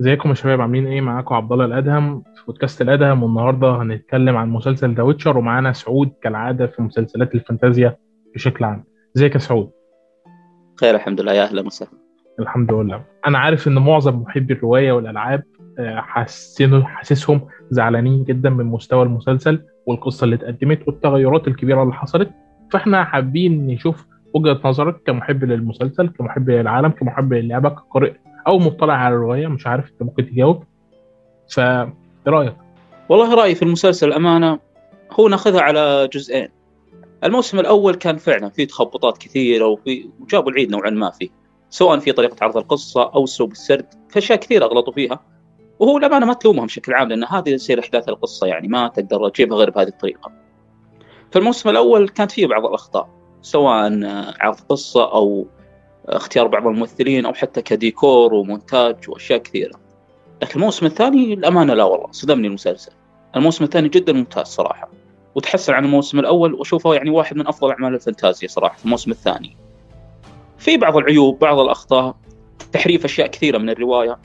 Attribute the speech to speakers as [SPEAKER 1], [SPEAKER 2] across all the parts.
[SPEAKER 1] ازيكم يا شباب؟ عاملين إيه؟ معاكم عبد الله الأدهم في بودكاست الأدهم والنهاردة هنتكلم عن مسلسل The Witcher ومعانا سعود كالعادة في مسلسلات الفانتازيا بشكل عام. ازيك يا سعود؟
[SPEAKER 2] بخير الحمد لله. يا أهلا وسهلا.
[SPEAKER 1] الحمد لله. أنا عارف إن معظم محبي الرواية والألعاب آه، حاسين حاسسهم زعلانين جدا من مستوى المسلسل والقصة اللي اتقدمت والتغيرات الكبيرة اللي حصلت. فإحنا حابين نشوف وجهة نظرك كمحب للمسلسل كمحب للعالم كمحب للعبة كقارئ أو مطلع على الرواية مش عارف أنت ممكن تجاوب فا رأيك؟
[SPEAKER 2] والله رأيي في المسلسل الأمانة هو ناخذها على جزئين الموسم الأول كان فعلا فيه تخبطات كثيرة وفي وجابوا العيد نوعا ما فيه سواء في طريقة عرض القصة أو أسلوب السرد في أشياء كثيرة غلطوا فيها وهو الأمانة ما تلومهم بشكل عام لأن هذه تصير أحداث القصة يعني ما تقدر تجيبها غير بهذه الطريقة. في الموسم الأول كانت فيه بعض الأخطاء سواء عرض قصة أو اختيار بعض الممثلين أو حتى كديكور ومونتاج وأشياء كثيرة. لكن الموسم الثاني الأمانة لا والله صدمني المسلسل. الموسم الثاني جدا ممتاز صراحة. وتحسن عن الموسم الأول وأشوفه يعني واحد من أفضل أعمال الفانتازيا صراحة في الموسم الثاني. في بعض العيوب، بعض الأخطاء، تحريف أشياء كثيرة من الرواية.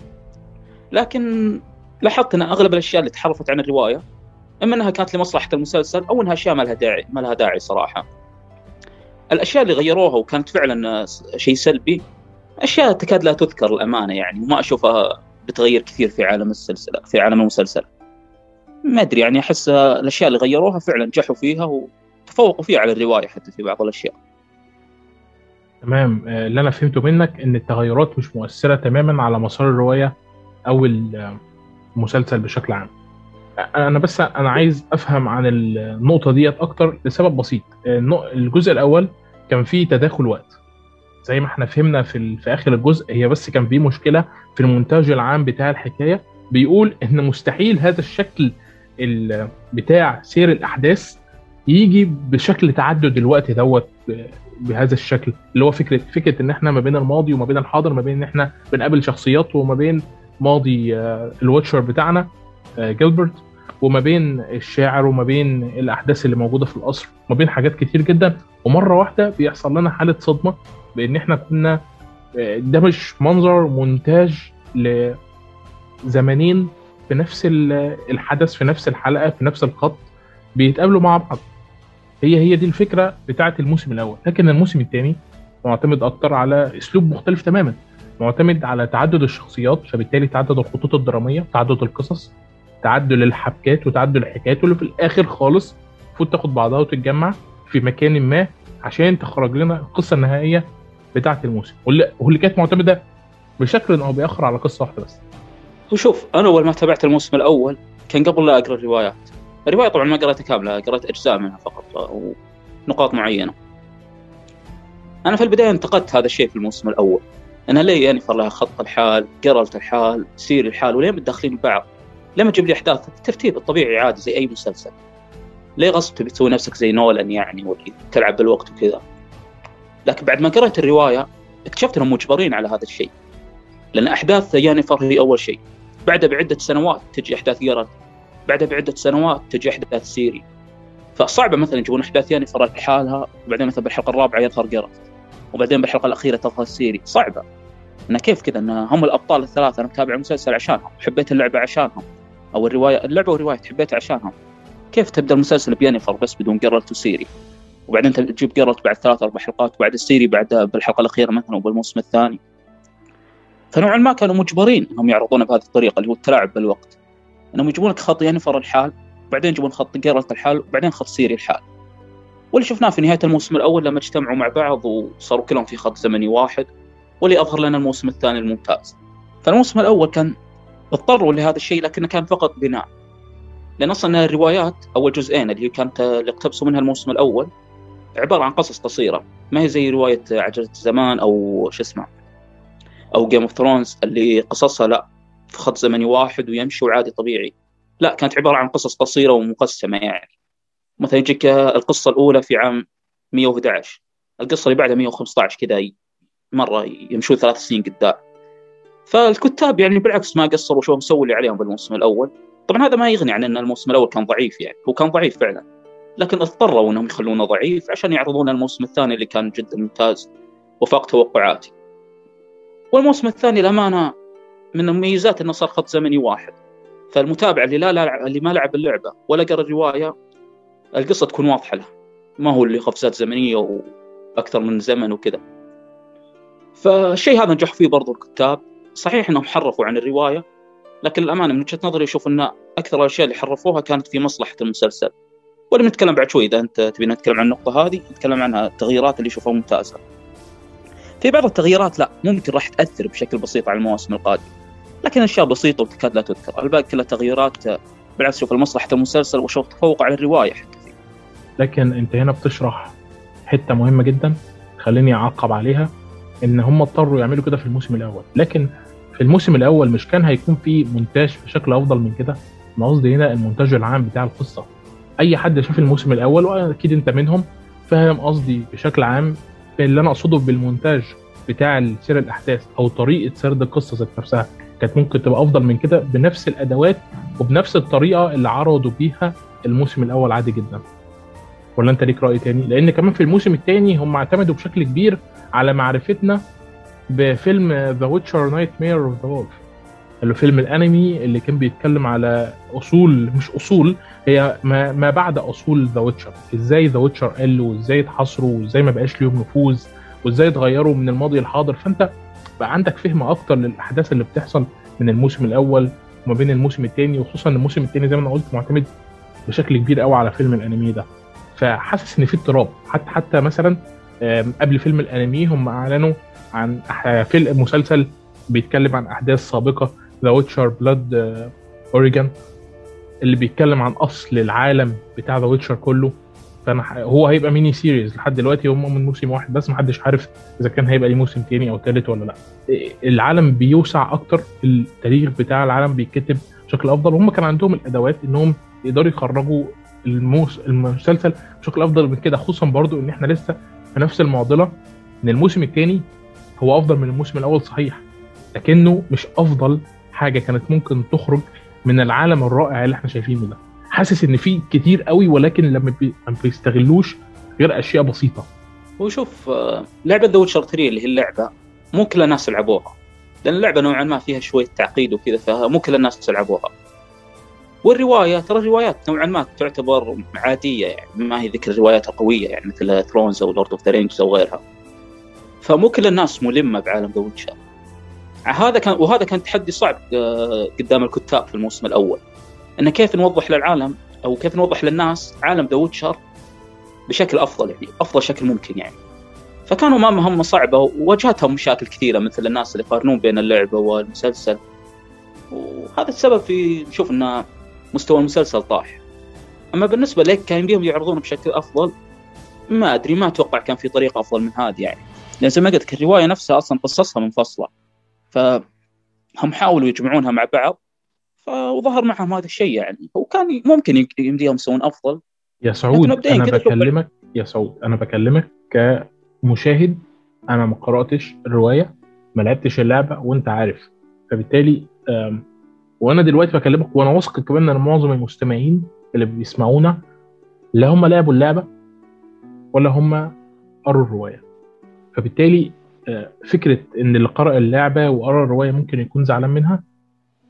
[SPEAKER 2] لكن لاحظت أن أغلب الأشياء اللي تحرفت عن الرواية إما أنها كانت لمصلحة المسلسل أو أنها أشياء ما لها داعي ما لها داعي صراحة. الأشياء اللي غيروها وكانت فعلا شيء سلبي أشياء تكاد لا تذكر الأمانة يعني وما أشوفها بتغير كثير في عالم السلسلة في عالم المسلسل. ما أدري يعني أحس الأشياء اللي غيروها فعلا نجحوا فيها وتفوقوا فيها على الرواية حتى في بعض الأشياء.
[SPEAKER 1] تمام. آه، اللي أنا فهمته منك إن التغيرات مش مؤثرة تماما على مسار الرواية أو المسلسل بشكل عام. أنا بس أنا عايز أفهم عن النقطة ديت أكتر لسبب بسيط. الجزء الأول كان فيه تداخل وقت. زي ما إحنا فهمنا في, في آخر الجزء هي بس كان فيه مشكلة في المونتاج العام بتاع الحكاية. بيقول إن مستحيل هذا الشكل بتاع سير الأحداث يجي بشكل تعدد الوقت دوت بهذا الشكل. اللي هو فكرة فكرة إن إحنا ما بين الماضي وما بين الحاضر ما بين إن إحنا بنقابل شخصيات وما بين ماضي آه، الواتشر بتاعنا جيلبرت. آه، وما بين الشاعر وما بين الأحداث اللي موجودة في القصر وما بين حاجات كتير جدا. ومرة واحدة بيحصل لنا حالة صدمة بإن إحنا كنا آه، ده مش منظر مونتاج لزمانين في نفس الحدث في نفس الحلقة في نفس الخط بيتقابلوا مع بعض. هي هي دي الفكرة بتاعة الموسم الأول. لكن الموسم الثاني معتمد أكتر على أسلوب مختلف تماما. معتمد على تعدد الشخصيات فبالتالي تعدد الخطوط الدرامية تعدد القصص. تعدل الحبكات وتعدل الحكايات واللي في الآخر خالص المفروض تاخد بعضها وتتجمع في مكان ما عشان تخرج لنا القصة النهائية بتاعة الموسم واللي, واللي كانت معتمدة بشكل أو بآخر على قصة واحدة بس.
[SPEAKER 2] وشوف أنا أول ما تابعت الموسم الأول كان قبل لا أقرأ الروايات. الرواية طبعا ما قريتها كاملة قريت أجزاء منها فقط ونقاط معينة. أنا في البداية انتقدت هذا الشيء في الموسم الأول. أنا ليه يعني لها خط الحال، قرلت الحال، سير الحال وليه متداخلين ببعض؟ لما تجيب لي أحداث الترتيب الطبيعي عادي زي أي مسلسل. ليه غصب تبي تسوي نفسك زي نولان يعني واللي تلعب بالوقت وكذا. لكن بعد ما قرأت الرواية اكتشفت إنهم مجبرين على هذا الشيء. لأن أحداث يانيفر هي أول شيء. بعدها بعدة سنوات تجي أحداث جيرالت بعدها بعدة سنوات تجي أحداث سيري. فصعبة مثلا يجيبون أحداث يانيفر لحالها وبعدين مثلا بالحلقة الرابعة يظهر جيرالت وبعدين بالحلقة الأخيرة تظهر سيري. صعبة. انه كيف كذا؟ إن هم الأبطال الثلاثة أنا متابع المسلسل عشانهم حبيت اللعبة عشانهم. أو الروايه اللعبة والرواية حبيتها عشانهم كيف تبدأ المسلسل بيانيفر بس بدون جيرالت وسيري وبعدين تجيب جيرالت بعد ثلاث أربع حلقات وبعد السيري بعد بالحلقة الأخيرة مثلا وبالموسم الثاني. فنوعا ما كانوا مجبرين إنهم يعرضونه بهذه الطريقة اللي هو التلاعب بالوقت. إنهم يجيبون لك خط يانيفر لحال بعدين يجيبون خط جيرالت لحال وبعدين خط سيري لحال. واللي شفناه في نهاية الموسم الأول لما اجتمعوا مع بعض وصاروا كلهم في خط زمني واحد واللي أظهر لنا الموسم الثاني الممتاز. فالموسم الأول كان اضطروا لهذا الشيء لكنه كان فقط بناء. لأن أصلا الروايات اول جزئين اللي كانت اللي اقتبسوا منها الموسم الأول عبارة عن قصص قصيرة. ما هي زي رواية عجلة الزمان أو شو اسمه أو Game of Thrones اللي قصصها لا في خط زمني واحد ويمشي وعادي طبيعي. لا كانت عبارة عن قصص قصيرة ومقسمة يعني. مثلا يجيك القصة الأولى في عام 111 القصة اللي بعدها 115 كذا مرة يمشون ثلاث سنين قدام. فالكتاب يعني بالعكس ما قصروا شو مسوي اللي عليهم بالموسم الأول. طبعا هذا ما يغني عن إن الموسم الأول كان ضعيف يعني هو كان ضعيف فعلا. لكن اضطروا إنهم يخلونه ضعيف عشان يعرضون الموسم الثاني اللي كان جدا ممتاز وفاق توقعاتي. والموسم الثاني الامانه من المميزات إنه صار خط زمني واحد. فالمتابع اللي لا, لا اللي ما لعب اللعبة ولا قرأ الروايه القصة تكون واضحة له. ما هو اللي قفزات زمنية وأكثر من زمن وكذا. فالشيء هذا نجح فيه برضو الكتاب. صحيح انهم حرفوا عن الرواية لكن الأمانة من وجهة نظري أشوف أن أكثر الأشياء اللي حرفوها كانت في مصلحة المسلسل. ولا نتكلم بعد شوي إذا أنت تبي نتكلم عن النقطة هذه نتكلم عنها التغييرات اللي اشوفها ممتازة. في بعض التغييرات لا ممكن راح تأثر بشكل بسيط على المواسم القادمة. لكن أشياء بسيطة وتكاد لا تذكر. الباقي كلها تغييرات بالعكس شوف لمصلحه المسلسل وشوف تفوق على الرواية حتى. فيه.
[SPEAKER 1] لكن أنت هنا بتشرح حتة مهمة جدا خليني أعقب عليها إن هم اضطروا يعملوا كده في الموسم الأول. لكن في الموسم الأول مش كان هيكون في مونتاج بشكل أفضل من كده؟ أنا قصدي هنا المونتاج العام بتاع القصة. أي حد شاف الموسم الأول وأكيد أنت منهم فاهم قصدي بشكل عام. اللي أنا أقصده بالمونتاج بتاع سير الأحداث أو طريقة سرد القصة ذات نفسها كانت ممكن تبقى أفضل من كده بنفس الأدوات وبنفس الطريقة اللي عرضوا بيها الموسم الأول عادي جدا. ولا أنت ليك رأي تاني؟ لأن كمان في الموسم الثاني هم اعتمدوا بشكل كبير على معرفتنا بفيلم The Witcher Nightmare of the Wolf اللي فيلم الانمي اللي كان بيتكلم على أصول مش أصول هي ما, ما بعد أصول The Witcher إزاي The Witcher قلوا وإزاي اتحصروا وإزاي ما بقاش ليهم نفوذ وإزاي اتغيروا من الماضي للحاضر فأنت بقى عندك فهم أكتر للأحداث اللي بتحصل من الموسم الأول وما بين الموسم الثاني وخصوصا الموسم الثاني زي ما أنا قلت معتمد بشكل كبير قوي على فيلم الانمي ده. فحاسس إن في اضطراب. حتى حتى مثلا قبل فيلم الانمي هم أعلنوا عن فيلم مسلسل بيتكلم عن أحداث سابقة The Witcher Blood Origin اللي بيتكلم عن أصل العالم بتاع The Witcher كله. فأنا هو هيبقى mini series لحد دلوقتي هم من موسم واحد بس محدش عارف إذا كان هيبقى ليه موسم تاني أو تالت ولا لأ. العالم بيوسع أكتر التاريخ بتاع العالم بيتكتب بشكل أفضل. وهم كان عندهم الأدوات إنهم يقدروا يخرجوا الموس المسلسل بشكل أفضل من كده خصوصا برضو إن إحنا لسه في نفس المعضلة. إن الموسم الثاني هو أفضل من الموسم الأول صحيح لكنه مش أفضل حاجة كانت ممكن تخرج من العالم الرائع اللي إحنا شايفينه ده. حاسس إن في كتير قوي ولكن لما بي... ما بيستغلوش غير أشياء بسيطة.
[SPEAKER 2] وشوف لعبة The Witcher 3 اللي هي اللعبة مو كل الناس لعبوها لأن اللعبة نوعا ما فيها شوية تعقيد وكذا فمو كل الناس لعبوها والرواية ترى الروايات نوعا ما تعتبر عادية يعني ما هي ذيك الروايات القوية يعني مثل Thrones أو Lord of the Rings أو غيرها. فمو كل الناس ملمة بعالم The Witcher هذا كان وهذا كان تحدي صعب قدام الكتاب في الموسم الأول. إن كيف نوضح للعالم أو كيف نوضح للناس عالم The Witcher بشكل أفضل يعني أفضل شكل ممكن يعني. فكانوا امام مهمه صعبة وواجهتهم مشاكل كثيرة مثل الناس اللي يقارنون بين اللعبة والمسلسل. وهذا السبب في نشوف إن مستوى المسلسل طاح. أما بالنسبة لك كان فيهم يعرضونه بشكل أفضل؟ ما أدري ما أتوقع كان في طريقة أفضل من هذه يعني. لأن زي ما قلت الرواية نفسها أصلا قصصها منفصلة. فهم حاولوا يجمعونها مع بعض وظهر معهم هذا الشيء يعني. وكان ممكن يمديهم يسوون أفضل.
[SPEAKER 1] يا سعود أنا بكلمك يا سعود أنا بكلمك كمشاهد أنا ما قرأتش الرواية ما لعبتش اللعبة وأنت عارف. فبالتالي وأنا دلوقتي بكلمك وأنا واثق كمان إن معظم المستمعين اللي بيسمعونا لا هم لعبوا اللعبة ولا هم قروا الرواية. فبالتالي فكرة إن اللي قرأ اللعبة وقرأ الرواية ممكن يكون زعلان منها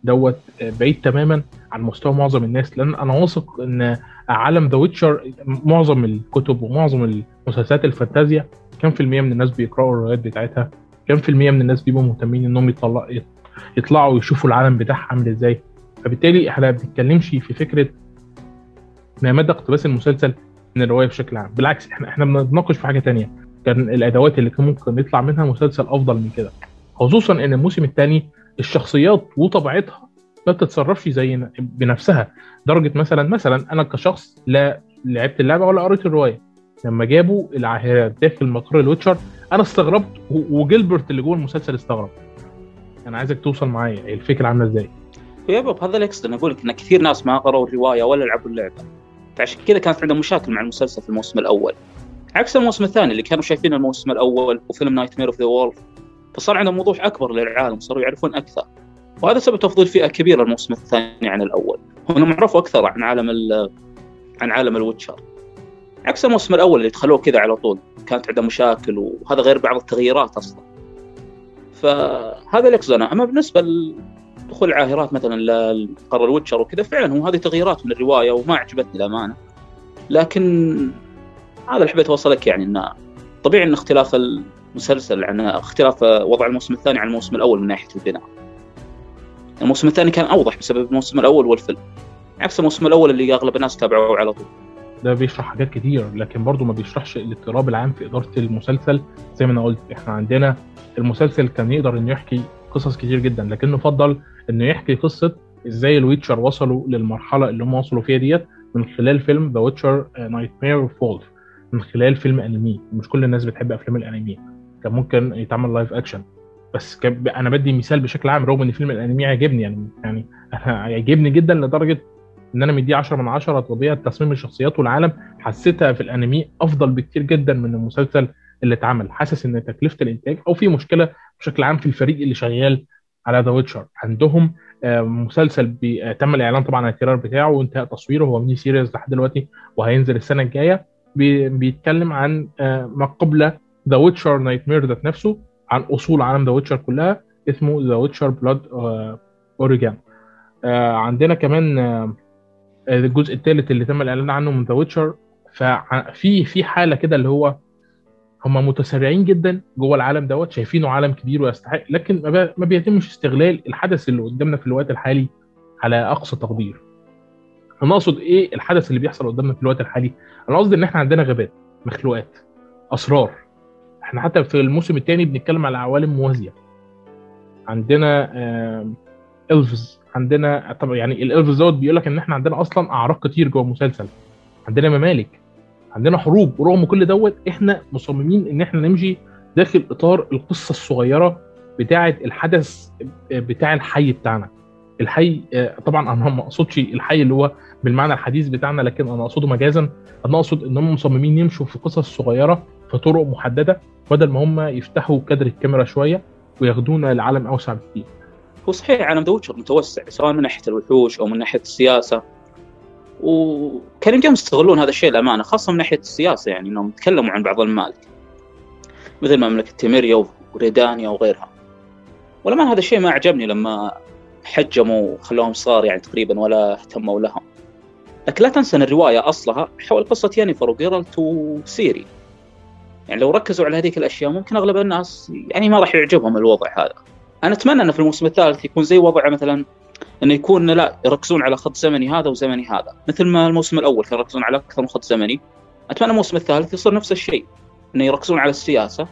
[SPEAKER 1] دوت بعيد تماما عن مستوى معظم الناس. لأن أنا واثق إن عالم The Witcher معظم الكتب ومعظم المسلسلات الفانتازيا كم في المية من الناس بيقرأوا الروايات بتاعتها؟ كم في المية من الناس بيبقوا مهتمين إنهم يطلع يطلعوا ويشوفوا العالم بتاعها عامل إزاي؟ فبالتالي إحنا ما بنتكلمش في فكرة ما مدى اقتباس المسلسل من الرواية بشكل عام. بالعكس إحنا إحنا بنتناقش في حاجة تانية. كان الأدوات اللي كان ممكن يطلع منها مسلسل أفضل من كده. خصوصا إن الموسم الثاني الشخصيات وطبيعتها ما بتتصرفش زي بنفسها. درجة مثلا مثلا أنا كشخص لا لعبت اللعبة ولا قريت الرواية. لما جابوا العاهرات داخل مقر الويتشر أنا استغربت وجيلبرت اللي جوه المسلسل استغرب. أنا عايزك توصل معايا الفكرة عاملة إزاي؟
[SPEAKER 2] يا باب هذا اللي اقصد أقول لك إن كثير ناس ما قرأوا الرواية ولا لعبوا اللعبة. فعشان كذا كانت عندهم مشاكل مع المسلسل في الموسم الأول. عكس الموسم الثاني اللي كانوا شايفين الموسم الأول وفيلم Nightmare of the Wolf فصار عندهم وضوح أكبر للعالم صاروا يعرفون أكثر. وهذا سبب تفضيل فئة كبيرة الموسم الثاني عن الأول. هم عرفوا أكثر عن عالم عن عالم ال Witcher. عكس الموسم الأول اللي دخلوه كذا على طول كانت عنده مشاكل وهذا غير بعض التغييرات أصلا. فهذا اقصده أما بالنسبة لدخول العاهرات مثلا لقرار الوتشر وكذا فعلا هو هذه تغييرات من الرواية وما عجبتني الامانه لكن هذا اللي حبيت أوصلك يعني إنه طبيعي إن اختلاف المسلسل عن اختلاف وضع الموسم الثاني عن الموسم الأول من ناحية البناء. الموسم الثاني كان أوضح بسبب الموسم الأول والفيلم. عكس الموسم الأول اللي أغلب الناس تابعوه على طول.
[SPEAKER 1] ده بيشرح حاجات كتير لكن برضه ما بيشرحش الاضطراب العام في إدارة المسلسل زي ما أنا قلت إحنا عندنا المسلسل كان يقدر إنه يحكي قصص كتير جدا لكنه فضل إنه يحكي قصة إزاي ال Witcher وصلوا للمرحلة اللي هم وصلوا فيها ديت من خلال فيلم The Witcher Nightmare of the Wolf من خلال فيلم أنمي. مش كل الناس بتحب أفلام الأنمي. كان ممكن يتعمل live action بس أنا بدي مثال بشكل عام رغم إن فيلم الأنمي عجبني يعني يعني أنا عجبني جدا لدرجة إن أنا مديه 10 من 10 طبيعه تصميم الشخصيات والعالم. حسيتها في الأنمي أفضل بكتير جدا من المسلسل اللي اتعمل. حاسس إن تكلفة الإنتاج أو في مشكلة بشكل عام في الفريق اللي شغال على The Witcher عندهم مسلسل تم الإعلان طبعا عن ال trailer بتاعه وانتهى تصويره. هو mini series لحد دلوقتي وهينزل السنة الجاية. بيتكلم عن ما قبل The Witcher Nightmare ذات نفسه عن أصول عالم The Witcher كلها اسمه The Witcher Blood Origin عندنا كمان الجزء الثالث اللي تم الإعلان عنه من The Witcher ففي في حالة كده اللي هو هم متسرعين جدا جوه العالم دوت شايفينه عالم كبير ويستحق لكن ما بيتمش استغلال الحدث اللي قدامنا في الوقت الحالي على أقصى تقدير. أنا اقصد إيه الحدث اللي بيحصل قدامنا في الوقت الحالي؟ أنا قصدي إن إحنا عندنا غابات مخلوقات أسرار. إحنا حتى في الموسم الثاني بنتكلم على عوالم موازية. عندنا الفز عندنا طبعا يعني الالفز دوت بيقول لك إن إحنا عندنا أصلا أعراق كتير جوه المسلسل عندنا ممالك. عندنا حروب. ورغم كل دوت إحنا مصممين إن إحنا نمشي داخل إطار القصة الصغيرة بتاعة الحدث بتاع الحي بتاعنا. الحي طبعا أنا ما أقصدش الحي اللي هو بالمعنى الحديث بتاعنا لكن أنا أقصده مجازا. أنا أقصد إن هم مصممين يمشوا في قصص صغيرة في طرق محددة بدل ما هم يفتحوا كادر الكاميرا شوية وياخدونا لعالم أوسع بكتير.
[SPEAKER 2] هو صحيح عالم ذا متوسع سواء من ناحية الوحوش أو من ناحية السياسة. وكانوا يمكن يستغلون هذا الشيء الامانه خاصة من ناحية السياسة يعني إنهم تكلموا عن بعض الممالك مثل مملكة تيميريا وريدانيا وغيرها. والأمان هذا الشيء ما عجبني لما حجموا وخلوهم صغار يعني تقريبا ولا اهتموا لهم. لكن لا تنسى أن الرواية أصلها حول قصة يانيفر وجيرالت وسيري يعني لو ركزوا على هذيك الأشياء ممكن أغلب الناس يعني ما راح يعجبهم الوضع هذا. أنا أتمنى انه في الموسم الثالث يكون زي وضع مثلا انه يكون لا يركزون على خط زمني هذا وزمني هذا. مثل ما الموسم الأول كانوا يركزون على أكثر من خط زمني. أتمنى الموسم الثالث يصير نفس الشيء انه يركزون على السياسة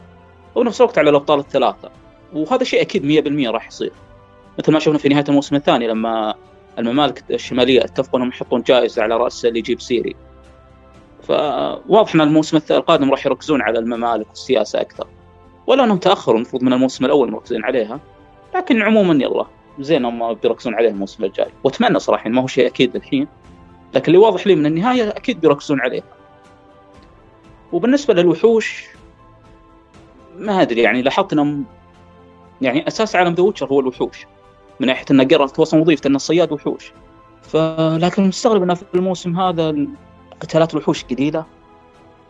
[SPEAKER 2] ونفس الوقت على الأبطال الثلاثة. وهذا شيء أكيد 100% راح يصير. مثل ما شفنا في نهاية الموسم الثاني لما الممالك الشمالية اتفقوا انهم يحطون جائزة على رأس اللي يجيب سيري. فواضح إن الموسم القادم راح يركزون على الممالك والسياسة أكثر. ولا إنهم تأخروا المفروض من الموسم الأول مركزين عليها. لكن عموما يلا زين هم بيركزون عليه الموسم الجاي. وأتمنى صراحة ما هو شيء أكيد الحين. لكن اللي واضح لي من النهاية أكيد بيركزون عليها. وبالنسبة للوحوش ما أدري يعني لاحظت إنهم يعني أساس عالم The Witcher هو الوحوش. من ناحية إنه جرالت وصل وظيفته انه صياد وحوش. فلكن مستغرب إنه في الموسم هذا قتالات الوحوش قليلة؟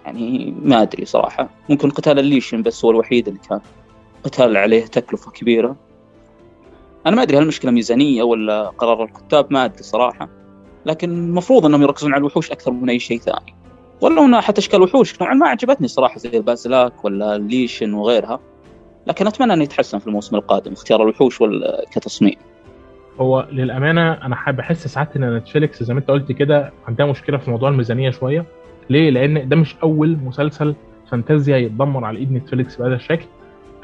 [SPEAKER 2] يعني ما أدري صراحة. ممكن قتال ال Leshen بس هو الوحيد اللي كان قتال عليه تكلفة كبيرة. أنا ما أدري هل المشكلة ميزانية ولا قرار الكتاب ما أدري صراحة. لكن المفروض إنهم يركزون على الوحوش أكثر من أي شيء ثاني. ولو إنه حتى إشكال الوحوش نوعا ما عجبتني صراحة زي ال Basilisk ولا ال Leshen وغيرها. لكن أتمنى انه يتحسن في الموسم القادم اختيار الوحوش كتصميم
[SPEAKER 1] هو للأمانة أنا حابب أحس ساعات إن نتفليكس زي ما أنت قلت كده عندها مشكلة في موضوع الميزانية شوية. ليه؟ لأن ده مش أول مسلسل فانتازيا يتدمر على إيد نتفليكس بهذا الشكل.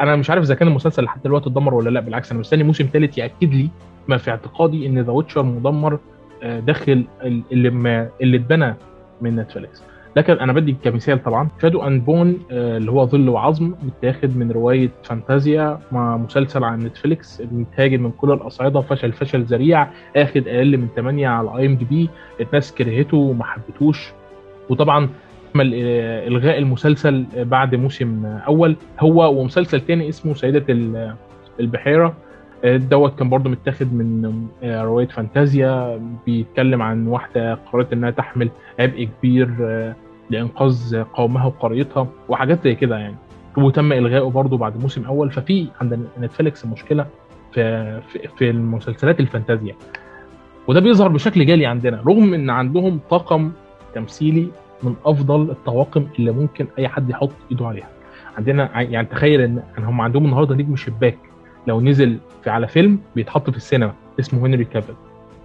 [SPEAKER 1] أنا مش عارف إذا كان المسلسل لحد دلوقتي اتدمر ولا لأ بالعكس أنا مستني موسم ثالث يأكد لي ما في اعتقادي إن The Witcher مدمر داخل اللي ما اللي اتبنى من نتفليكس. لكن أنا بدي كمثال طبعا. Shadow and Bone اللي هو ظل وعظم متاخد من رواية فانتازيا مع مسلسل عن نتفليكس متهاجم من كل الأصعدة فشل فشل ذريع آخد أقل من 8 على IMDb الناس كرهته وما حبتوش وطبعا عمل إلغاء المسلسل بعد موسم أول. هو ومسلسل تاني اسمه سيدة البحيرة. دوت كان برضه متاخد من رواية فانتازيا بيتكلم عن واحدة قررت إنها تحمل عبء كبير لإنقاذ قومها وقريتها وحاجات زي كده يعني. وتم إلغائه برضه بعد موسم أول. ففي عند نتفليكس مشكلة في, في المسلسلات الفانتازيا. وده بيظهر بشكل جالي عندنا. رغم إن عندهم طاقم تمثيلي من أفضل الطواقم اللي ممكن أي حد يحط إيده عليها. عندنا يعني تخيل إن هم عندهم النهارده نجم شباك. لو نزل في على فيلم بيتحط في السينما اسمه هنري كافيل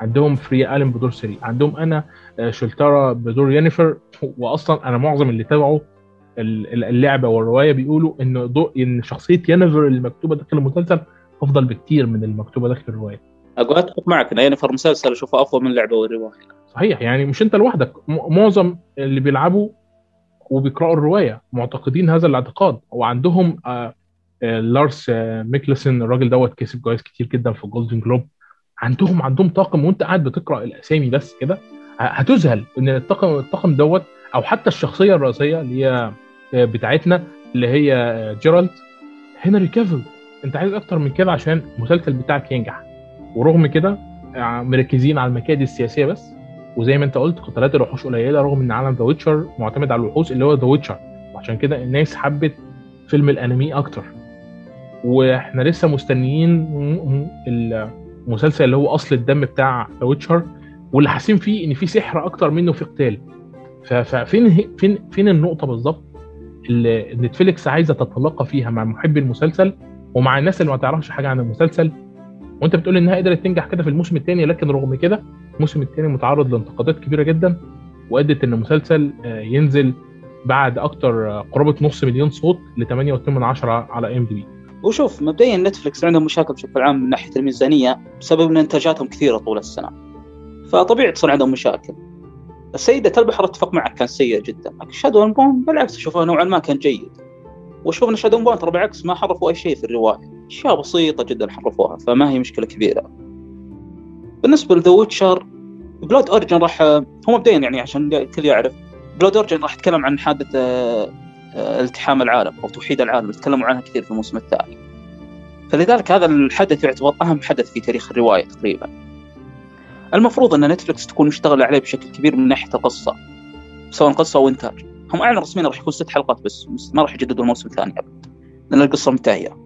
[SPEAKER 1] عندهم فريا ألين بدور سيري. عندهم أنيا آه، شالوترا بدور يانيفر واصلا أنا معظم اللي تابعوا اللعبة والرواية بيقولوا إن إن شخصية يانيفر اللي مكتوبة داخل المسلسل أفضل بكتير من المكتوبه داخل الرواية.
[SPEAKER 2] أقول أتفق معك إن يانيفر مسلسل أشوفه افضل من اللعبه والرواية.
[SPEAKER 1] صحيح يعني مش أنت لوحدك. معظم اللي بيلعبوا وبيقرأوا الرواية معتقدين هذا الاعتقاد. وعندهم آه لارس آه ميكلسون الراجل دوت كسب جوائز كتير جدا في ال Golden Globe عندهم عندهم طاقم وانت قاعد بتقرأ الأسامي بس كده هتذهل إن الطاقم الطاقم دوت أو حتى الشخصية الرئيسية اللي هي آه، بتاعتنا اللي هي آه، جيرالت هنري كافل أنت عايز أكتر من كده عشان المسلسل بتاعك ينجح. ورغم كده آه، مركزين على المكائد السياسية بس. وزي ما أنت قلت قتالات الوحوش قليلة رغم إن عالم The Witcher معتمد على الوحوش اللي هو The Witcher وعشان كده الناس حبت فيلم الأنمي أكتر. وإحنا لسه مستنيين المسلسل اللي هو أصل الدم بتاع Witcher واللي حاسين فيه إن في سحر أكتر منه في قتال. ففين فين فين النقطة بالظبط اللي نتفليكس عايزة تتلاقى فيها مع محبي المسلسل ومع الناس اللي ما تعرفش حاجة عن المسلسل؟ وأنت بتقول إنها قدرت تنجح كده في الموسم الثاني لكن رغم كده الموسم الثاني متعرض لانتقادات كبيرة جدا وأدت إن المسلسل آه، ينزل بعد أكتر آه، قرابة نص مليون صوت ل 8.8 على IMDb.
[SPEAKER 2] وشوف مبدئيا نتفلكس عندهم مشاكل بشكل عام من ناحية الميزانية بسبب إن إنتاجاتهم كثيرة طول السنة. فطبيعي تصير عندهم مشاكل. السيدة البحر اتفق معك كان سيء جدا. لكن Shadow Bone بالعكس اشوفه نوعا ما كان جيد. واشوف إن Shadow Bone ترى بالعكس ما حرفوا أي شيء في الرواية. أشياء بسيطة جدا حرفوها فما هي مشكلة كبيرة. بالنسبة ل The Witcher Blood Origin راح هو مبدئيا يعني عشان الكل يعرف Blood Origin راح يتكلم عن حادثة التحام العالم أو توحيد العالم تكلموا عنها كثير في الموسم الثاني فلذلك هذا الحدث يعتبر أهم حدث في تاريخ الرواية تقريبا. المفروض أن نتفلكس تكون مشتغله عليه بشكل كبير من ناحية القصة سواء قصة أو إنتاج. هم اعلنوا رسميا راح يكون ست حلقات بس ما راح يجددوا الموسم الثاني ابدا لأن القصة منتهيه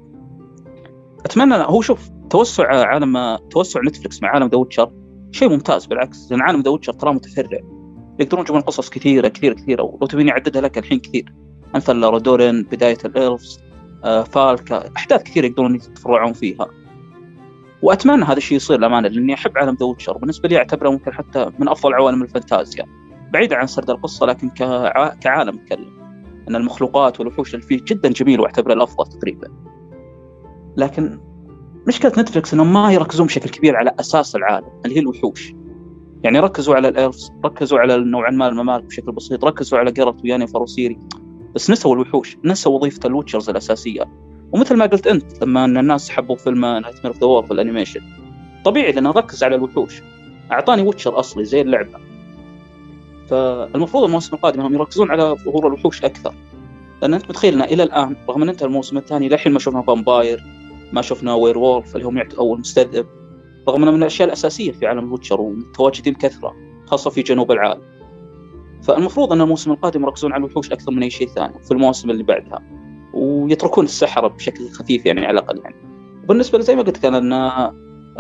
[SPEAKER 2] أتمنى هو شوف توسع عالم توسع نتفلكس مع عالم The Witcher شيء ممتاز بالعكس لأن عالم The Witcher متفرع. يقدرون يجيبون قصص كثيرة كثيرة كثيرة ولو تبيني اعددها لك الحين كثير. امثال رودورين بداية ال Elves آه، فالكا أحداث كثيرة يقدرون يتفرعون فيها. وأتمنى هذا الشيء يصير للأمانة لأني أحب عالم The Witcher. بالنسبة لي أعتبره ممكن حتى من أفضل عوالم الفانتازيا. بعيدا عن سرد القصة لكن كع... كعالم اتكلم أن المخلوقات والوحوش اللي فيه جدا جميل وأعتبره الأفضل تقريبا. لكن مشكلة نتفلكس إنهم ما يركزون بشكل كبير على أساس العالم اللي هي الوحوش. يعني ركزوا على ال Elves ركزوا على نوعا ما الممالك بشكل بسيط ركزوا على جيرالت ويانيفر وسيري بس نسوا الوحوش نسوا وظيفة ال Witchers الأساسية. ومثل ما قلت أنت لما إن الناس حبوا فيلم Nightmare of the ال animation طبيعي لأنه ركز على الوحوش. أعطاني Witcher أصلي زي اللعبة. فالمفروض الموسم القادم انهم يركزون على ظهور الوحوش أكثر. لأن أنت متخيل إلى الآن رغم إن أنت الموسم الثاني للحين ما شفنا vampire ما شفنا werewolf اللي هم أو المستذئب رغم انه من الأشياء الأساسية في عالم ال Witcher ومتواجدين بكثره خاصة في جنوب العالم. فالمفروض أن الموسم القادم يركزون على الوحوش أكثر من أي شيء ثاني في المواسم اللي بعدها ويتركون السحرة بشكل خفيف يعني على الأقل يعني. بالنسبة زي ما قلت كان أن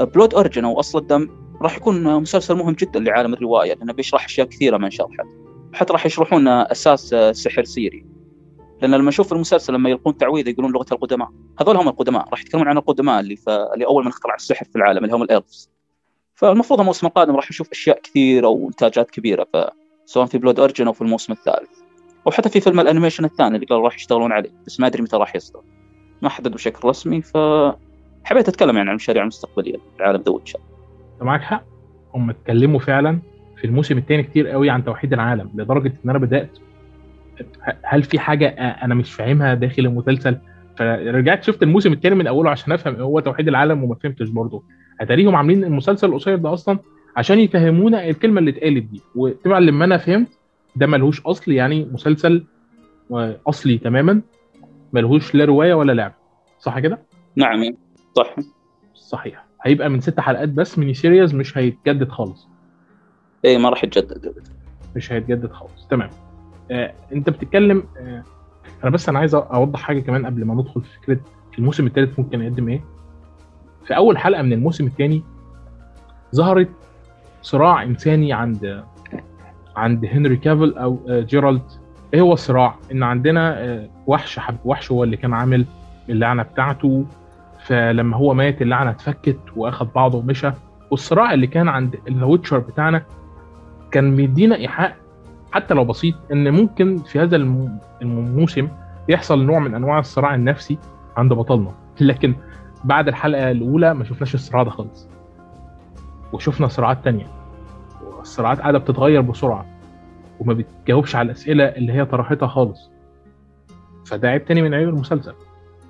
[SPEAKER 2] Blood Origin أو أصل الدم راح يكون مسلسل مهم جدا لعالم الرواية لأنه بيشرح أشياء كثيرة ما انشرحت حتى راح يشرحون أساس سحر سيري. لأن لما أشوف المسلسل لما يلقون تعويذه يقولون لغة القدماء هذول هم القدماء راح يتكلمون عن القدماء اللي, ف... اللي أول من اخترع السحر في العالم اللي هم ال Elves فالمفروض الموسم القادم راح نشوف أشياء كثيرة وإنتاجات كبيرة سواء في Blood Origin أو في الموسم الثالث. أو حتى في فيلم ال animation الثاني اللي قالوا راح يشتغلون عليه بس ما أدري متى راح يصدر. ما حدد بشكل رسمي ف حبيت أتكلم يعني عن المشاريع المستقبلية لعالم ذا ويتشر
[SPEAKER 1] معك حق. هم اتكلموا فعلا في الموسم الثاني كتير قوي عن توحيد العالم لدرجة إن أنا بدأت هل في حاجة أنا مش فاهمها داخل المسلسل؟ فرجعت شفت الموسم الثاني من أوله عشان أفهم هو توحيد العالم وما فهمتش برضه. اتاريهم عاملين المسلسل القصير ده أصلا عشان يفهمونا الكلمة اللي اتقالت دي. وطبعا لما أنا فهمت ده ملهوش أصل يعني مسلسل أصلي تماما. ملهوش لا رواية ولا لعبة. صح كده؟
[SPEAKER 2] نعم صح.
[SPEAKER 1] صحيح. هيبقى من ست حلقات بس mini series مش هيتجدد خالص.
[SPEAKER 2] إيه ما راح يتجدد.
[SPEAKER 1] مش هيتجدد خالص. تمام. آه أنت بتتكلم آه أنا بس أنا عايز أوضح حاجة كمان قبل ما ندخل في فكرة الموسم الثالث ممكن يقدم إيه. في أول حلقة من الموسم الثاني ظهرت صراع انساني عند عند هنري كافيل أو جيرالت. إيه هو الصراع؟ إن عندنا وحش حب وحش هو اللي كان عامل اللعنة بتاعته. فلما هو مات اللعنة اتفكت واخد بعضه ومشى. والصراع اللي كان عند The Witcher بتاعنا كان مدينا إيحاء حتى لو بسيط إن ممكن في هذا الموسم يحصل نوع من أنواع الصراع النفسي عند بطلنا. لكن بعد الحلقة الأولى ما شفناش الصراع ده خالص. وشفنا صراعات تانية. والصراعات قاعدة بتتغير بسرعة وما بتجاوبش على الأسئلة اللي هي طرحتها خالص. فده عيب تاني من عيوب المسلسل.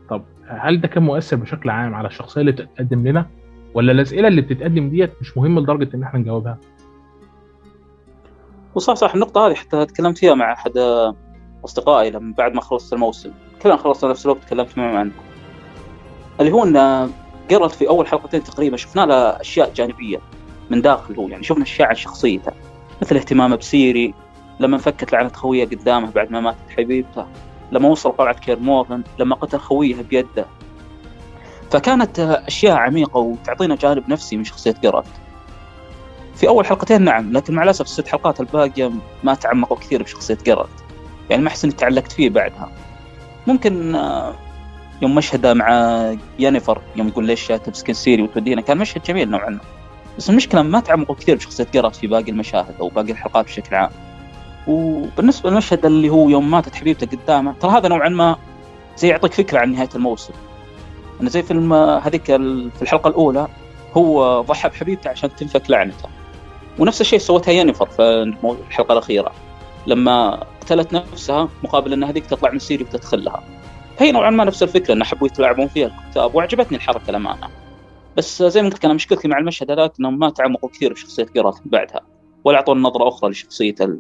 [SPEAKER 1] طب هل ده كان مؤثر بشكل عام على الشخصية اللي بتتقدم لنا؟ ولا الأسئلة اللي بتتقدم ديت مش مهمة لدرجة إن إحنا نجاوبها؟
[SPEAKER 2] وصح صح. النقطة هذه حتى تكلمت فيها مع أحد أصدقائي لما بعد ما خلصت الموسم. كلنا خلصنا نفس الوقت تكلمت معه عنه. اللي هو أن جيرالت في أول حلقتين تقريبا شفنا له أشياء جانبية من داخل هو يعني شفنا أشياء عن شخصيته مثل اهتمامه بسيري لما فكت لعنة خويه قدامه بعد ما ماتت حبيبته لما وصل قلعة كير مورين لما قتل خويه بيده. فكانت أشياء عميقة وتعطينا جانب نفسي من شخصية جيرالت في أول حلقتين نعم لكن مع الأسف الست حلقات الباقية ما تعمقوا كثير بشخصية جيرالت يعني ما أحس إني تعلقت فيه بعدها. ممكن يوم مشهدة مع يانيفر يوم يقول ليش تمسكين سيري وتودينا كان مشهد جميل نوعا ما. بس المشكلة ما تعمقوا كثير بشخصية جرالت في باقي المشاهد أو باقي الحلقات بشكل عام. وبالنسبة للمشهد اللي هو يوم ماتت حبيبته قدامه ترى هذا نوعا ما زي يعطيك فكرة عن نهاية الموسم. إنه زي فيلم هذيك في الحلقة الأولى هو ضحى بحبيبته عشان تنفك لعنته. ونفس الشيء سوتها ينفر في الحلقة الأخيرة. لما قتلت نفسها مقابل أن هذيك تطلع من سيري وتدخل لها هي نوعا ما نفس الفكرة أن حبوا يتلاعبون فيها الكتاب وعجبتني الحركة الأمانة بس زي ما قلت أنا مشكلتي مع المشهد هذاك أنهم ما تعمقوا كثير بشخصية جيرالت بعدها ولا أعطونا نظرة أخرى لشخصيته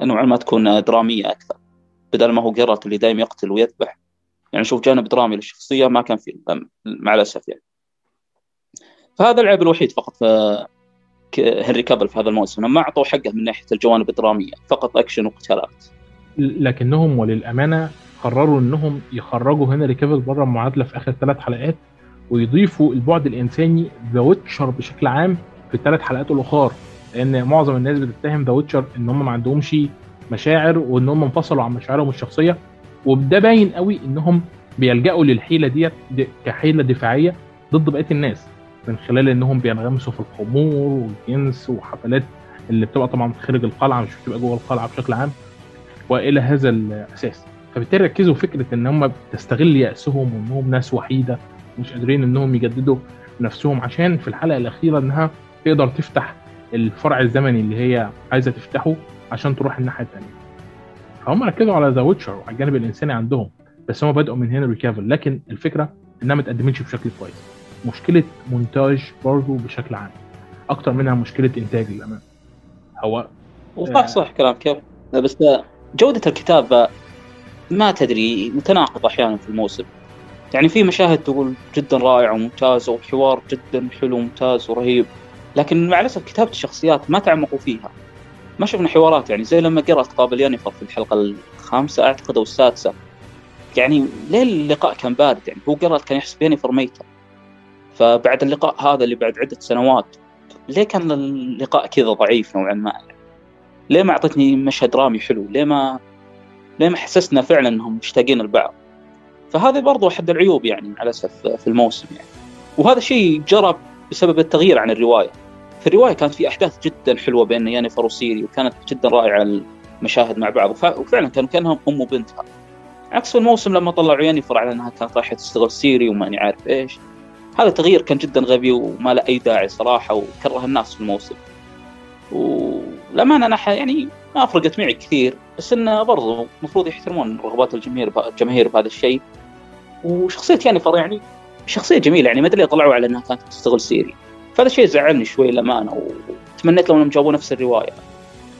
[SPEAKER 2] نوعا ما تكون درامية أكثر بدل ما هو جيرالت اللي دائما يقتل ويذبح. يعني نشوف جانب درامي للشخصية ما كان فيه مع الأسف يعني. فهذا العيب الوحيد فقط في هنري كافيل في هذا الموسم. ما اعطوا حقه من ناحية الجوانب الدرامية فقط أكشن وقتالات.
[SPEAKER 1] لكنهم وللأمانة قرروا إنهم يخرجوا هنري كافيل بره المعادلة في آخر ثلاث حلقات ويضيفوا البعد الإنساني The Witcher بشكل عام في الثلاث حلقات الأخر لأن معظم الناس بتتهم The Witcher إن هم ما عندهمش مشاعر وإن هم انفصلوا عن مشاعرهم الشخصية وده باين قوي إنهم بيلجأوا للحيلة ديت دي كحيلة دفاعية ضد بقية الناس من خلال إنهم بينغمسوا في الخمور والجنس وحفلات اللي بتبقى طبعا خارج القلعة مش بتبقى جوه القلعة بشكل عام وإلى هذا الأساس. فبالتالي ركزوا فكرة إن هم تستغل يأسهم وانهم ناس وحيدة مش قادرين إنهم يجددوا نفسهم عشان في الحلقة الأخيرة إنها تقدر تفتح الفرع الزمني اللي هي عايزة تفتحه عشان تروح الناحية الثانية فهم ركزوا على ذا ويتشر وعلى الجانب الإنساني عندهم بس هم بدأوا من هنري كافل لكن الفكرة إنها ما اتقدمتش بشكل كويس. مشكلة مونتاج برضه بشكل عام أكتر منها مشكلة إنتاج للأمانة. هو
[SPEAKER 2] صح صح كلامك بس جودة الكتابه ما تدري متناقض أحيانا في الموسم. يعني في مشاهد تقول جدا رائعه وممتازه وحوار جدا حلو وممتاز ورهيب لكن مع الاسف كتابة الشخصيات ما تعمقوا فيها. ما شفنا حوارات يعني زي لما قرأت قابل يانيفر في الحلقة الخامسة أعتقد أو السادسة. يعني ليه اللقاء كان بارد؟ يعني هو قرأت كان يحسب يانيفر ميتة. فبعد اللقاء هذا اللي بعد عدة سنوات ليه كان اللقاء كذا ضعيف نوعا ما؟ ليه ما أعطتني مشهد درامي حلو؟ ليه ما ليه ما حسسنا فعلا أنهم مشتاقين البعض فهذا برضو أحد العيوب يعني مع الأسف في الموسم يعني. وهذا الشيء جرى بسبب التغيير عن الرواية. في الرواية كانت في أحداث جدا حلوة بين يانيفر وسيري وكانت جدا رائعة المشاهد مع بعض. وفعلا كانوا كأنهم أم وبنتها. عكس في الموسم لما طلعوا ينيفر على أنها كانت رايحة تشتغل سيري وماني عارف إيش. هذا التغيير كان جدا غبي وما له أي داعي صراحة وكره الناس في الموسم. وللامانه أنا يعني ما فرقت معي كثير بس انه برضو المفروض يحترمون رغبات الجماهير الجماهير بهذا الشيء. وشخصية ينيفر يعني شخصية جميلة يعني ما أدري طلعوا على إنها كانت تشتغل سيري. فهذا الشيء زعلني شوي للأمانة وتمنيت لو إنهم جابوا نفس الرواية.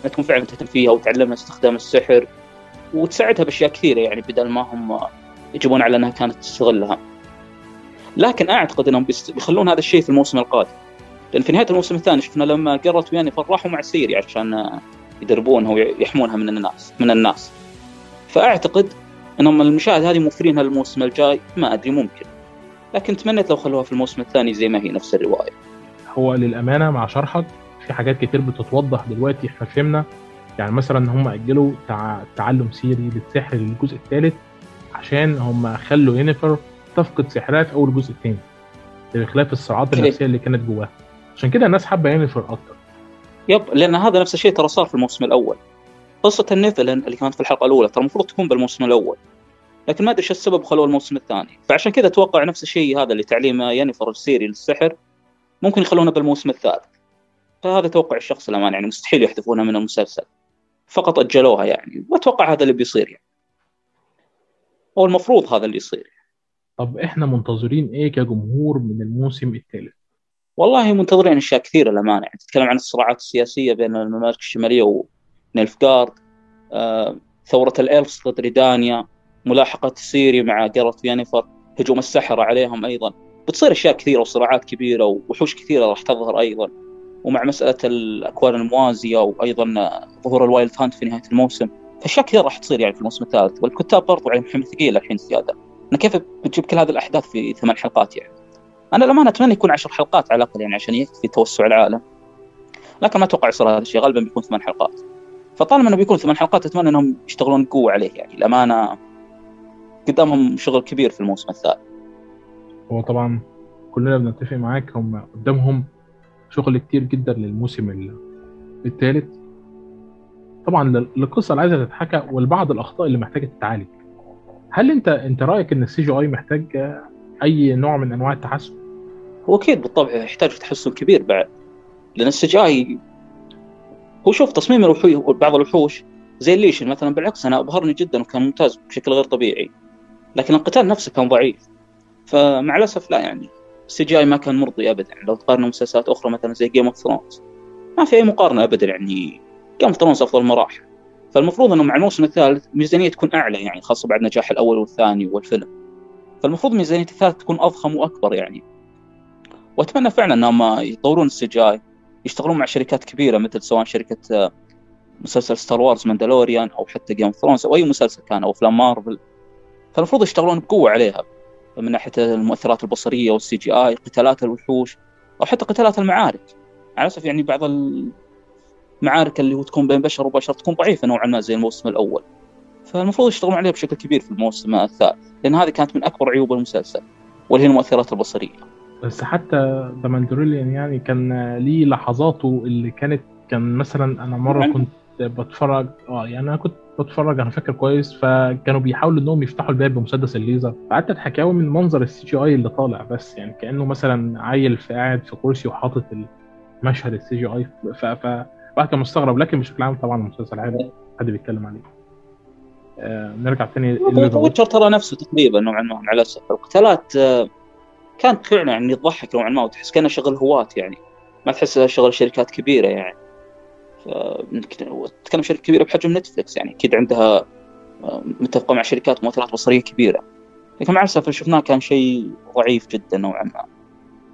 [SPEAKER 2] إنها تكون فعلا تهتم فيها وتعلمها استخدام السحر وتساعدها بأشياء كثيرة يعني بدل ما هم يجيبون على إنها كانت تستغلها. لكن أعتقد إنهم بيخلون هذا الشيء في الموسم القادم. لأن في نهاية الموسم الثاني شفنا لما قررت وياني فرحوا مع سيري عشان يدربونها ويحمونها من الناس من الناس. فأعتقد إنهم المشاهد هذه موفرينها الموسم الجاي ما أدري ممكن. لكن تمنيت لو خلوها في الموسم الثاني زي ما هي نفس الرواية.
[SPEAKER 1] هو للأمانة مع شرحك في حاجات كتير بتتوضح دلوقتي إحنا فهمنا. يعني مثلا ان هم أجلوا تع... تعلم سيري للسحر للجزء الثالث عشان هم خلوا ينيفر تفقد سحرها في أول الجزء الثاني بخلاف الصراعات النفسية اللي كانت جواها. عشان كده الناس حابة ينيفر أكتر
[SPEAKER 2] yep لأن هذا نفس الشيء ترى صار في الموسم الأول. قصة النيفيلين اللي كانت في الحلقة الأولى ترى المفروض تكون بالموسم الأول لكن ما أدري إيش السبب خلوه الموسم الثاني. فعشان كذا أتوقع نفس الشيء هذا اللي تعليم ينيفر لسيري للسحر ممكن يخلونه بالموسم الثالث. فهذا توقع الشخص الأمان يعني مستحيل يحذفونها من المسلسل. فقط أجلوها يعني وأتوقع هذا اللي بيصير يعني. هو المفروض هذا اللي يصير.
[SPEAKER 1] طب إحنا منتظرين إيه كجمهور من الموسم الثالث؟
[SPEAKER 2] والله منتظرين أشياء كثيرة للأمانة. يعني تتكلم عن الصراعات السياسية بين الممالك الشمالية ونيلفغارد آه، ثورة الالفس ضد ريدانيا ملاحقة سيري مع جارث يانيفر هجوم السحره عليهم أيضا. بتصير أشياء كثيرة وصراعات كبيرة ووحوش كثيرة راح تظهر أيضا. ومع مسألة الأكوان الموازية وأيضا ظهور الوايلد هانت في نهاية الموسم اشياء كثيرة راح تصير يعني في الموسم الثالث. والكتاب برضو عليهم حمل ثقيل الحين زيادة. أنا كيف بتجيب كل هذه الأحداث في ثمان حلقات يعني؟ أنا لما أتمنى يكون عشر حلقات على الأقل يعني عشان يكفي توسع العالم. لكن ما أتوقع يصير هذا الشيء غالبا بيكون ثمان حلقات. فطالما إنه بيكون ثمان حلقات أتمنى إنهم يشتغلون بقوه عليه يعني. الأمانة قدامهم شغل كبير في الموسم الثالث
[SPEAKER 1] هو طبعا كلنا بنتفق معاك هم قدامهم شغل كتير جدا للموسم الثالث. طبعا القصة اللي عايزة تتحكى والبعض الأخطاء اللي محتاجة تتعالج. هل انت أنت رأيك إن ال CGI محتاج أي نوع من أنواع التحسن؟
[SPEAKER 2] هو أكيد بالطبع يحتاج تحسن كبير بعد لأن ال CGI هو شوف تصميم الوحوش بعض الوحوش زي الليشن مثلا بالعكس أنا أبهرني جدا وكان ممتاز بشكل غير طبيعي لكن القتال نفسه كان ضعيف. فمع الأسف لا يعني ال CGI ما كان مرضي ابدا. لو تقارنه مسلسلات أخرى مثلا زي Game of Thrones ما في أي مقارنة ابدا يعني. Game of Thrones أفضل مراحل. فالمفروض إنه مع الموسم الثالث ميزانية تكون أعلى يعني خاصة بعد نجاح الأول والثاني والفيلم. فالمفروض ميزانية الثالث تكون أضخم وأكبر يعني. وأتمنى فعلا إنهم يطورون ال CGI يشتغلون مع شركات كبيرة مثل سواء شركة آه، مسلسل Star Wars Mandalorian أو حتى Game Thrones أو أي مسلسل كان أو أفلام مارفل فالمفروض يشتغلون بقوة عليها من ناحية المؤثرات البصرية وال CGI قتالات الوحوش أو حتى قتالات المعارك. على الأسف يعني بعض المعارك اللي هو تكون بين بشر وبشر تكون ضعيفة نوعا ما زي الموسم الأول. فالمفروض يشتغلون عليها بشكل كبير في الموسم الثالث لأن هذه كانت من أكبر عيوب المسلسل واللي هي المؤثرات البصرية.
[SPEAKER 1] بس حتى The Mandalorian يعني كان ليه لحظاته اللي كانت كان مثلا أنا مرة كنت بتفرج آه يعني أنا كنت بتفرج أنا فاكر كويس فكانوا بيحاولوا إنهم يفتحوا الباب بمسدس الليزر. فقعدت أضحك قوي من منظر ال CGI اللي طالع بس يعني كأنه مثلا عيل في قاعد في كرسي وحاطط مشهد ال CGI ف ف كان مستغرب لكن بشكل عام طبعا المسلسل عادي حد بيتكلم عليه. آه نرجع تاني
[SPEAKER 2] Witcher ترى نفسه تقريبا نوعا ما على الاسف القتالات آه كانت فعلا يعني تضحك نوعا ما وتحس كانها شغل هواة يعني. ما تحس شغل شركات كبيرة يعني. تتكلم شركة كبيرة بحجم نتفلكس يعني. أكيد عندها آه، متفقة مع شركات مؤثرات بصرية كبيرة. لكن مع الاسف اللي شفناه كان شيء ضعيف جدا نوعا ما.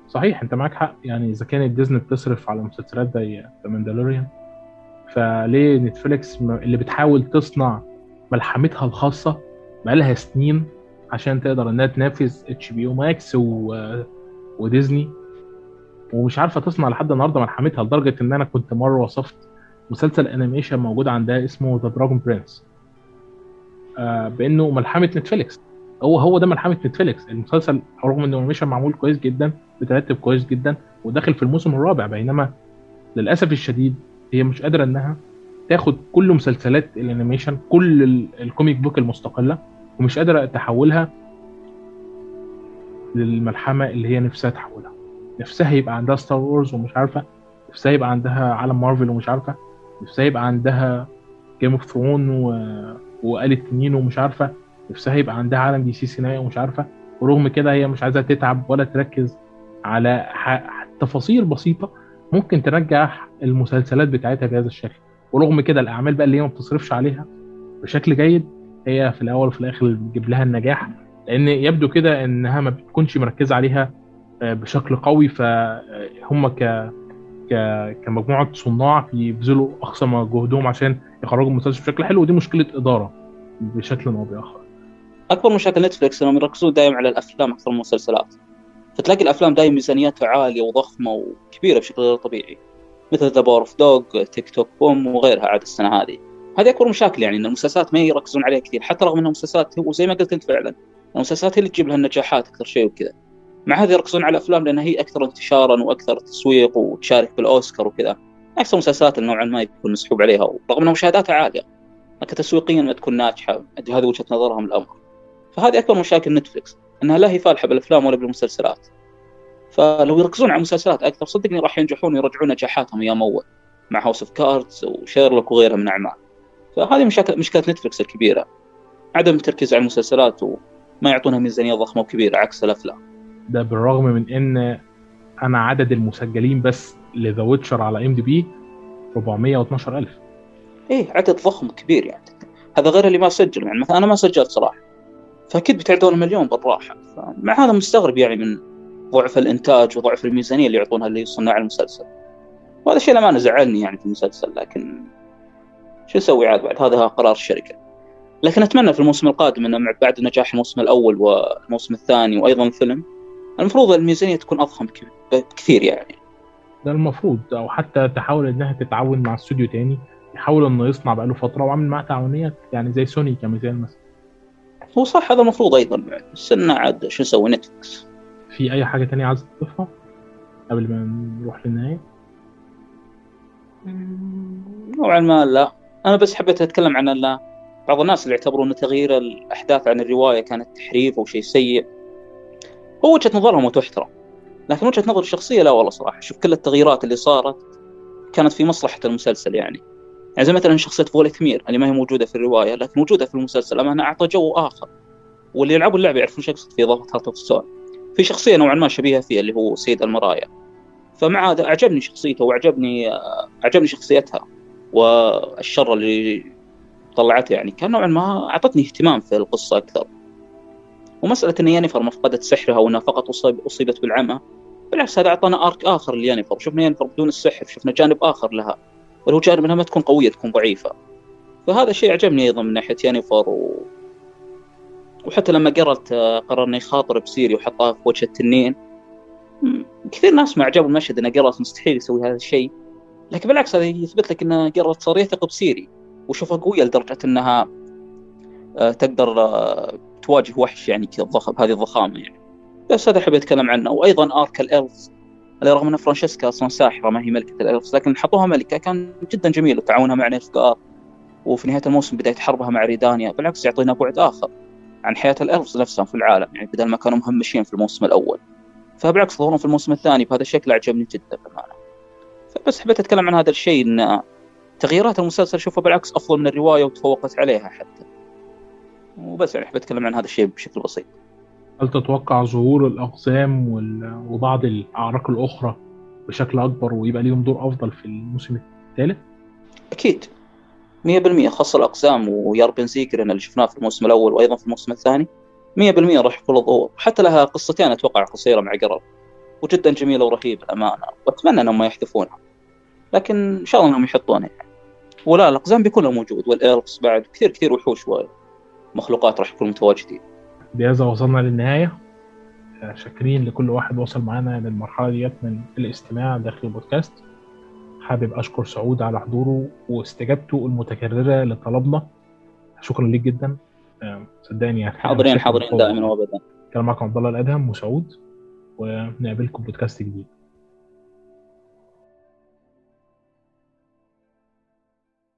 [SPEAKER 1] صحيح أنت معك حق. يعني إذا كانت ديزني بتصرف على مسلسلات زي The Mandalorian فليه نتفليكس اللي بتحاول تصنع ملحمتها الخاصة بقالها سنين عشان تقدر انها تنافس HBO Max. وديزني. ومش عارفة تصنع لحد النهارده ملحمتها لدرجة إن أنا كنت مرة وصفت مسلسل animation موجود عندها اسمه The Dragon Prince بإنه ملحمة نتفليكس هو هو ده ملحمة نتفليكس المسلسل رغم إنه animation معمول كويس جدا بترتب كويس جدا وداخل في الموسم الرابع. بينما للأسف الشديد هي مش قادرة إنها تاخد كل مسلسلات ال animation كل ال comic book المستقلة. ومش قادره تحولها للملحمة اللي هي نفسها تحولها. نفسها يبقى عندها Star Wars ومش عارفة. نفسها يبقى عندها عالم مارفل ومش عارفة. نفسها يبقى عندها Game of Thrones و... وآلة تنين ومش عارفة. نفسها يبقى عندها عالم دي سي سينمائي ومش عارفة. ورغم كده هي مش عايزة تتعب ولا تركز على ح... تفاصيل بسيطة ممكن تنجح المسلسلات بتاعتها بهذا الشكل. ورغم كده الأعمال بقى اللي هي ما بتصرفش عليها بشكل جيد هي في الأول وفي الآخر بتجيب لها النجاح لأن يبدو كده إنها ما بتكونش مركزة عليها آه، بشكل قوي. فهم ك كمجموعة صناع بيبذلوا أقصى ما جهدهم عشان يخرجوا المسلسل بشكل حلو. ودي مشكلة إدارة بشكل أو بآخر.
[SPEAKER 2] أكبر مشاكل نتفلكس إنهم يركزون دائما على الأفلام أكثر من المسلسلات. فتلاقي الأفلام دائما ميزانيتها عالية وضخمة وكبيرة بشكل غير طبيعي. مثل The Power of the Dog tick, tick... BOOM وغيرها عاد السنة هذه. هذه اكبر مشاكل يعني إن المسلسلات ما يركزون عليها كثير حتى رغم انها مسلسلات وزي ما قلت أنت فعلا المسلسلات هي اللي تجيب لها النجاحات أكثر شيء وكذا. مع هذا يركزون على الأفلام لأنها هي أكثر انتشارا وأكثر تسويق وتشارك بالأوسكار وكذا. عكس المسلسلات نوعا ما يكون مسحوب عليها رغم ان مشاهداتها عالية لكن تسويقيا ما تكون ناجحة. هذه وجهة نظرهم الأمر. فهذه أكبر مشاكل نتفلكس إنها لا هي فالحة بالأفلام ولا بالمسلسلات. فلو يركزون على المسلسلات أكثر صدقني راح ينجحون ويرجعون نجاحاتهم أيام أول مع House of Cards وشيرلوك وغيرها من أعمال. فهذه مشاكل مشكلة نتفلكس الكبيرة. عدم التركيز على المسلسلات وما يعطونها ميزانية ضخمة وكبيرة عكس الأفلام.
[SPEAKER 1] ده بالرغم من إن أنا عدد المسجلين بس ل The Witcher على IMDb 412000
[SPEAKER 2] إيه عدد ضخم كبير يعني. هذا غير اللي ما سجل يعني. مثلا أنا ما سجلت صراحة. فأكيد بتعدون مليون بالراحة. فمع هذا مستغرب يعني من ضعف الإنتاج وضعف الميزانية اللي يعطونها لصناع المسلسل. وهذا الشيء لما زعلني يعني في المسلسل لكن شو أسوي عاد بعد؟ هذا قرار الشركة. لكن أتمنى في الموسم القادم إنه بعد نجاح الموسم الأول والموسم الثاني وأيضا الفيلم المفروض الميزانية تكون أضخم بكثير يعني.
[SPEAKER 1] ده المفروض أو حتى تحاول إنها تتعاون مع استوديو تاني يحاول إنه يصنع بقاله فترة وعامل معاه تعاونيات يعني زي سوني كمثال مثلا.
[SPEAKER 2] هو صح هذا المفروض أيضا بس إنه عاد شو نسوي؟ نتفلكس
[SPEAKER 1] في أي حاجة تانية عايز تضيفها؟ قبل ما نروح للنهاية؟
[SPEAKER 2] نوعا ما لا. أنا بس حبيت أتكلم عن لا بعض الناس اللي يعتبرون تغيير الأحداث عن الرواية كانت تحريف أو شيء سيء. هو وجهة نظرهم وتحترم لكن وجهة نظر الشخصية لا والله صراحة. شوف كل التغييرات اللي صارت كانت في مصلحة المسلسل يعني. يعني زي مثلا شخصية فوليث مير اللي ما هي موجودة في الرواية لكن موجودة في المسلسل. امانه أعطى جو آخر. واللي يلعبوا اللعبه يعرفون شو في اضافه Hearts of Stone في شخصية نوعا ما شبيهة فيه اللي هو سيد المرايا. فمع هذا أعجبني شخصيته وأعجبني أعجبني شخصيتها. والشر اللي طلعته يعني كان نوعا ما أعطتني اهتمام في القصة أكثر. ومسألة إن يانيفر ما فقدت سحرها وانها فقط أصيبت بالعمى بالعكس هذا أعطانا ارك آخر ليانيفر شفنا يانيفر بدون السحر شفنا جانب آخر لها ولو جانب إنها ما تكون قوية تكون ضعيفة. فهذا الشيء عجبني أيضا من ناحية يانيفر و... وحتى لما قررت قرر إنه يخاطر بسيري وحطها في وجه التنين. كثير ناس ما عجبوا المشهد إنه قررت مستحيل يسوي هذا الشيء. لكن بالعكس هذا يثبت لك انه قررت صار يثق بسيري وشوفها قوية لدرجة إنها آه، تقدر آه، تواجه وحش يعني كذا ضخم هذه الضخامة يعني. بس هذا حبيت أتكلم عنه. وأيضا ارك الالفز اللي رغم إن فرانشيسكا أصلا ساحرة ما هي ملكة الإلفز لكن حطوها ملكة كان جدا جميل وتعاونها مع نيلفغار وفي نهاية الموسم بداية حربها مع ريدانيا بالعكس يعطينا بعد آخر عن حياة الإلفز نفسهم في العالم يعني بدل ما كانوا مهمشين في الموسم الأول. فبالعكس ظهورهم في الموسم الثاني بهذا الشكل أعجبني جدا. بامانه فبس حبيت أتكلم عن هذا الشيء إن تغييرات المسلسل اشوفها بالعكس أفضل من الرواية وتفوقت عليها حتى. وبس يعني حبيت أتكلم عن هذا الشيء بشكل بسيط.
[SPEAKER 1] هل تتوقع ظهور الاقزام وبعض الأعراق الأخرى بشكل أكبر ويبقى ليهم دور أفضل في الموسم الثالث؟
[SPEAKER 2] أكيد. 100% خاصة الأقزام وياربن زيكرن اللي شفناه في الموسم الأول وأيضا في الموسم الثاني 100% راح يكون له ظهور وحتى لها قصتين أتوقع قصيرة مع قرر. وجدا جميلة ورهيبة الأمانة. وأتمنى أنهم ما يحذفونها لكن إن شاء الله أنهم يحطونها يعني ولا الأقزام بيكون موجود. والإلفس بعد كثير كثير وحوش ومخلوقات راح يكونوا متواجدين
[SPEAKER 1] بهذا وصلنا للنهاية. شاكرين لكل واحد وصل معانا للمرحلة ديت من الاستماع داخل البودكاست. حابب أشكر سعود على حضوره واستجابته المتكررة لطلبنا. شكرا ليك جدا. صدقني يعني
[SPEAKER 2] حاضرين حاضرين دائما وابدا.
[SPEAKER 1] كان معكم عبد الله الأدهم وسعود. ونقابلكم بودكاست جديد.